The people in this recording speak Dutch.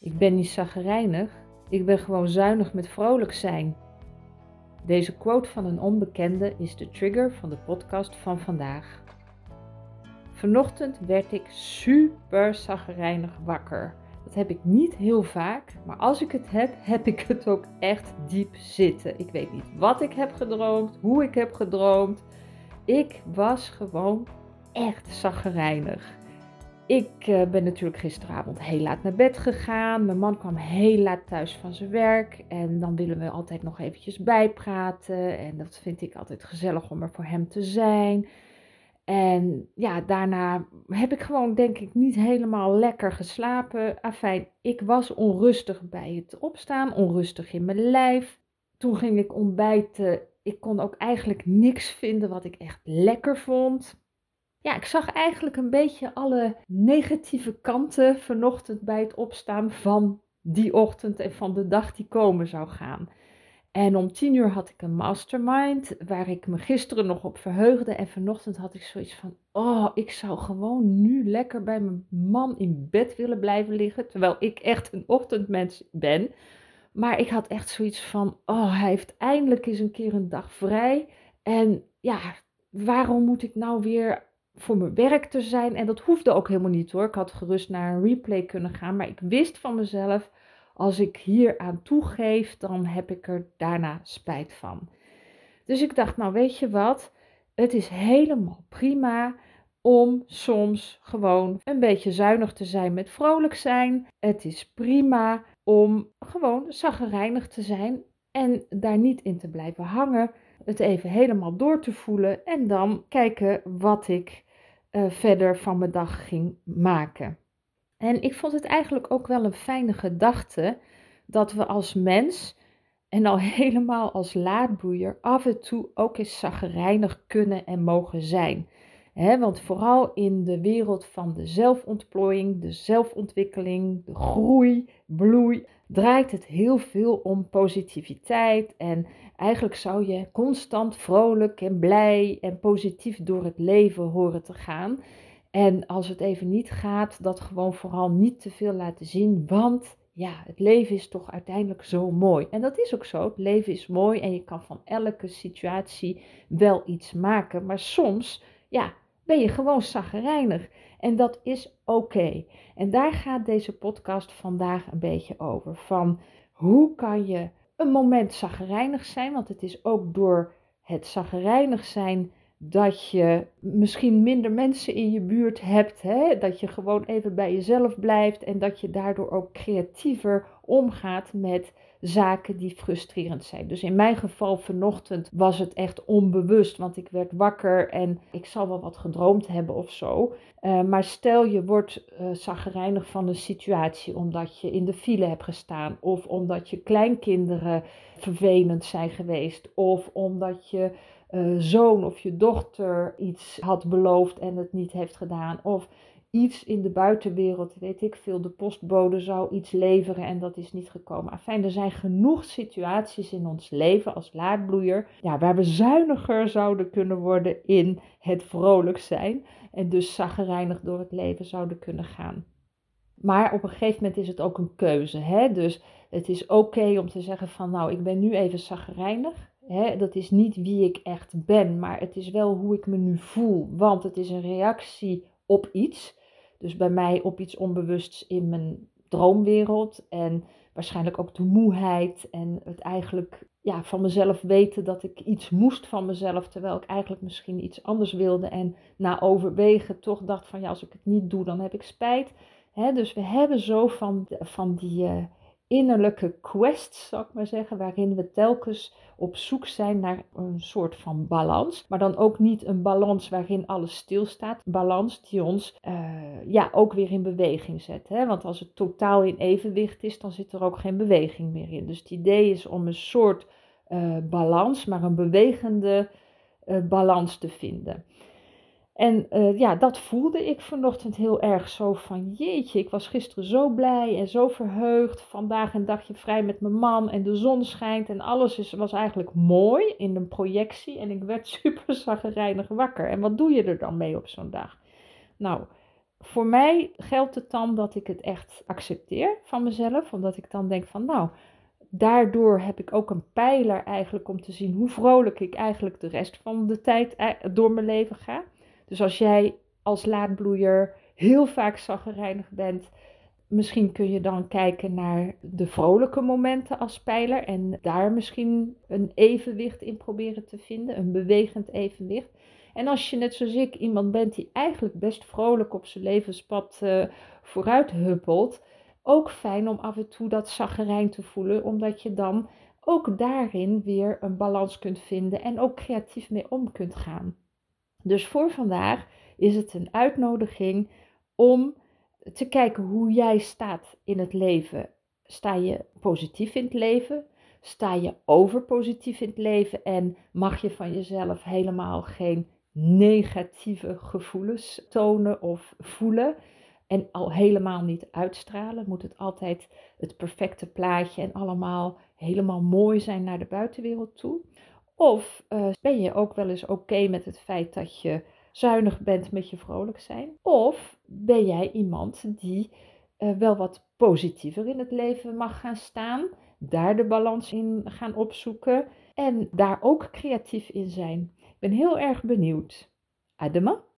Ik ben niet zaggerijnig, ik ben gewoon zuinig met vrolijk zijn. Deze quote van een onbekende is de trigger van de podcast van vandaag. Vanochtend werd ik super zaggerijnig wakker. Dat heb ik niet heel vaak, maar als ik het heb, heb ik het ook echt diep zitten. Ik weet niet wat ik heb gedroomd, hoe ik heb gedroomd. Ik was gewoon echt zaggerijnig. Ik uh, ben natuurlijk gisteravond heel laat naar bed gegaan. Mijn man kwam heel laat thuis van zijn werk. En dan willen we altijd nog eventjes bijpraten. En dat vind ik altijd gezellig om er voor hem te zijn. En ja, daarna heb ik gewoon, denk ik, niet helemaal lekker geslapen. Afijn, ik was onrustig bij het opstaan, onrustig in mijn lijf. Toen ging ik ontbijten. Ik kon ook eigenlijk niks vinden wat ik echt lekker vond. Ja, ik zag eigenlijk een beetje alle negatieve kanten vanochtend bij het opstaan van die ochtend en van de dag die komen zou gaan. En om tien uur had ik een mastermind waar ik me gisteren nog op verheugde. En vanochtend had ik zoiets van, oh, ik zou gewoon nu lekker bij mijn man in bed willen blijven liggen. Terwijl ik echt een ochtendmens ben. Maar ik had echt zoiets van, oh, hij heeft eindelijk eens een keer een dag vrij. En ja, waarom moet ik nou weer voor mijn werk te zijn? En dat hoefde ook helemaal niet hoor. Ik had gerust naar een replay kunnen gaan. Maar ik wist van mezelf als ik hier aan toegeef, dan heb ik er daarna spijt van. Dus ik dacht, nou weet je wat, het is helemaal prima om soms gewoon een beetje zuinig te zijn met vrolijk zijn. Het is prima om gewoon zaggerijnig te zijn en daar niet in te blijven hangen. Het even helemaal door te voelen en dan kijken wat ik uh, verder van mijn dag ging maken. En ik vond het eigenlijk ook wel een fijne gedachte dat we als mens en al helemaal als laadboeier af en toe ook eens zaggerijnig kunnen en mogen zijn. Want vooral in de wereld van de zelfontplooiing, de zelfontwikkeling, de groei, bloei, draait het heel veel om positiviteit. En eigenlijk zou je constant vrolijk en blij en positief door het leven horen te gaan. En als het even niet gaat, dat gewoon vooral niet te veel laten zien, want ja, het leven is toch uiteindelijk zo mooi. En dat is ook zo. Het leven is mooi en je kan van elke situatie wel iets maken. Maar soms, ja, ben je gewoon zaggerijnig. En dat is oké. En daar gaat deze podcast vandaag een beetje over. Van hoe kan je een moment zaggerijnig zijn? Want het is ook door het zaggerijnig zijn dat je misschien minder mensen in je buurt hebt, hè? dat je gewoon even bij jezelf blijft en dat je daardoor ook creatiever omgaat met zaken die frustrerend zijn. Dus in mijn geval vanochtend was het echt onbewust, want ik werd wakker en ik zal wel wat gedroomd hebben of zo. Uh, maar stel je wordt uh, van een situatie omdat je in de file hebt gestaan of omdat je kleinkinderen vervelend zijn geweest of omdat je uh, zoon of je dochter iets had beloofd en het niet heeft gedaan. Of iets in de buitenwereld, weet ik veel, de postbode zou iets leveren en dat is niet gekomen. Enfin, er zijn genoeg situaties in ons leven als laadbloeier ja, waar we zuiniger zouden kunnen worden in het vrolijk zijn en dus zaggerijnig door het leven zouden kunnen gaan. Maar op een gegeven moment is het ook een keuze. Hè? Dus het is oké om te zeggen van nou, ik ben nu even zaggerijnig. Hè, dat is niet wie ik echt ben, maar het is wel hoe ik me nu voel. Want het is een reactie op iets. Dus bij mij op iets onbewusts in mijn droomwereld. En waarschijnlijk ook de moeheid. En het eigenlijk ja, van mezelf weten dat ik iets moest van mezelf. Terwijl ik eigenlijk misschien iets anders wilde. En na overwegen toch dacht van ja, als ik het niet doe, dan heb ik spijt. Dus we hebben zo van, van die uh, innerlijke quests, zou ik maar zeggen, waarin we telkens op zoek zijn naar een soort van balans. Maar dan ook niet een balans waarin alles stilstaat. Balans die ons uh, ja, ook weer in beweging zet. Hè? Want als het totaal in evenwicht is, dan zit er ook geen beweging meer in. Dus het idee is om een soort uh, balans, maar een bewegende uh, balans te vinden. En uh, ja, dat voelde ik vanochtend heel erg zo van jeetje, ik was gisteren zo blij en zo verheugd. Vandaag een dagje vrij met mijn man en de zon schijnt en alles is, was eigenlijk mooi in een projectie. En ik werd super wakker. En wat doe je er dan mee op zo'n dag? Nou, voor mij geldt het dan dat ik het echt accepteer van mezelf, omdat ik dan denk van nou, daardoor heb ik ook een pijler eigenlijk om te zien hoe vrolijk ik eigenlijk de rest van de tijd door mijn leven ga. Dus als jij als laadbloeier heel vaak zaggerijnig bent, misschien kun je dan kijken naar de vrolijke momenten als pijler en daar misschien een evenwicht in proberen te vinden, een bewegend evenwicht. En als je net zoals ik iemand bent die eigenlijk best vrolijk op zijn levenspad uh, vooruit huppelt, ook fijn om af en toe dat zaggerijn te voelen, omdat je dan ook daarin weer een balans kunt vinden en ook creatief mee om kunt gaan. Dus voor vandaag is het een uitnodiging om te kijken hoe jij staat in het leven. Sta je positief in het leven? Sta je overpositief in het leven en mag je van jezelf helemaal geen negatieve gevoelens tonen of voelen? En al helemaal niet uitstralen. Moet het altijd het perfecte plaatje en allemaal helemaal mooi zijn naar de buitenwereld toe? Of uh, ben je ook wel eens oké met het feit dat je zuinig bent met je vrolijk zijn? Of ben jij iemand die uh, wel wat positiever in het leven mag gaan staan, daar de balans in gaan opzoeken en daar ook creatief in zijn? Ik ben heel erg benieuwd. Adema?